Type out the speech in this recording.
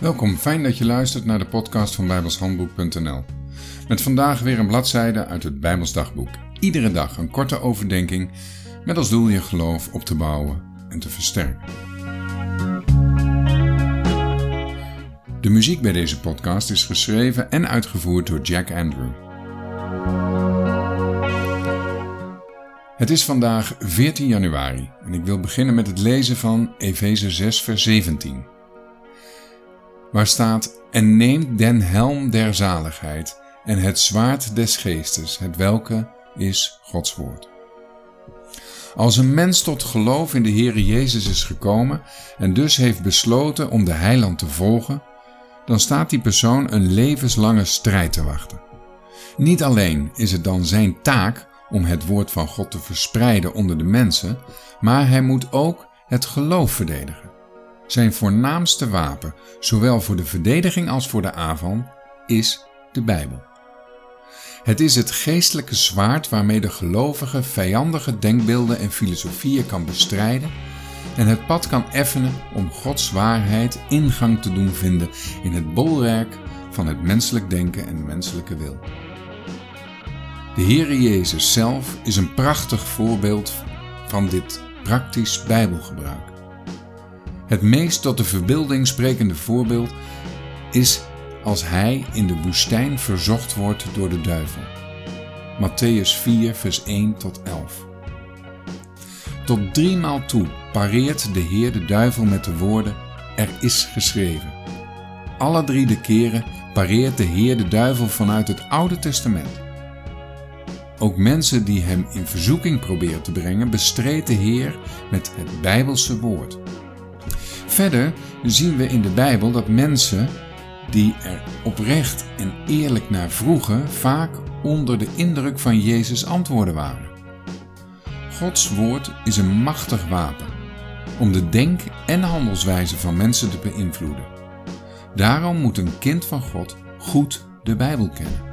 Welkom, fijn dat je luistert naar de podcast van bijbelshandboek.nl. Met vandaag weer een bladzijde uit het Bijbelsdagboek. Iedere dag een korte overdenking met als doel je geloof op te bouwen en te versterken. De muziek bij deze podcast is geschreven en uitgevoerd door Jack Andrew. Het is vandaag 14 januari en ik wil beginnen met het lezen van Efeze 6, vers 17 waar staat: En neemt den helm der zaligheid en het zwaard des geestes, het welke is Gods woord. Als een mens tot geloof in de Heere Jezus is gekomen en dus heeft besloten om de heiland te volgen, dan staat die persoon een levenslange strijd te wachten. Niet alleen is het dan zijn taak om het woord van God te verspreiden onder de mensen, maar hij moet ook het geloof verdedigen. Zijn voornaamste wapen, zowel voor de verdediging als voor de aanval, is de Bijbel. Het is het geestelijke zwaard waarmee de gelovige vijandige denkbeelden en filosofieën kan bestrijden en het pad kan effenen om Gods waarheid ingang te doen vinden in het bolwerk van het menselijk denken en menselijke wil. De Heere Jezus zelf is een prachtig voorbeeld van dit praktisch Bijbelgebruik. Het meest tot de verbeelding sprekende voorbeeld is als hij in de woestijn verzocht wordt door de duivel. Matthäus 4, vers 1 tot 11. Tot driemaal toe pareert de Heer de duivel met de woorden: Er is geschreven. Alle drie de keren pareert de Heer de duivel vanuit het Oude Testament. Ook mensen die hem in verzoeking proberen te brengen, bestreed de Heer met het Bijbelse woord. Verder zien we in de Bijbel dat mensen die er oprecht en eerlijk naar vroegen, vaak onder de indruk van Jezus' antwoorden waren. Gods woord is een machtig wapen om de denk- en handelswijze van mensen te beïnvloeden. Daarom moet een kind van God goed de Bijbel kennen.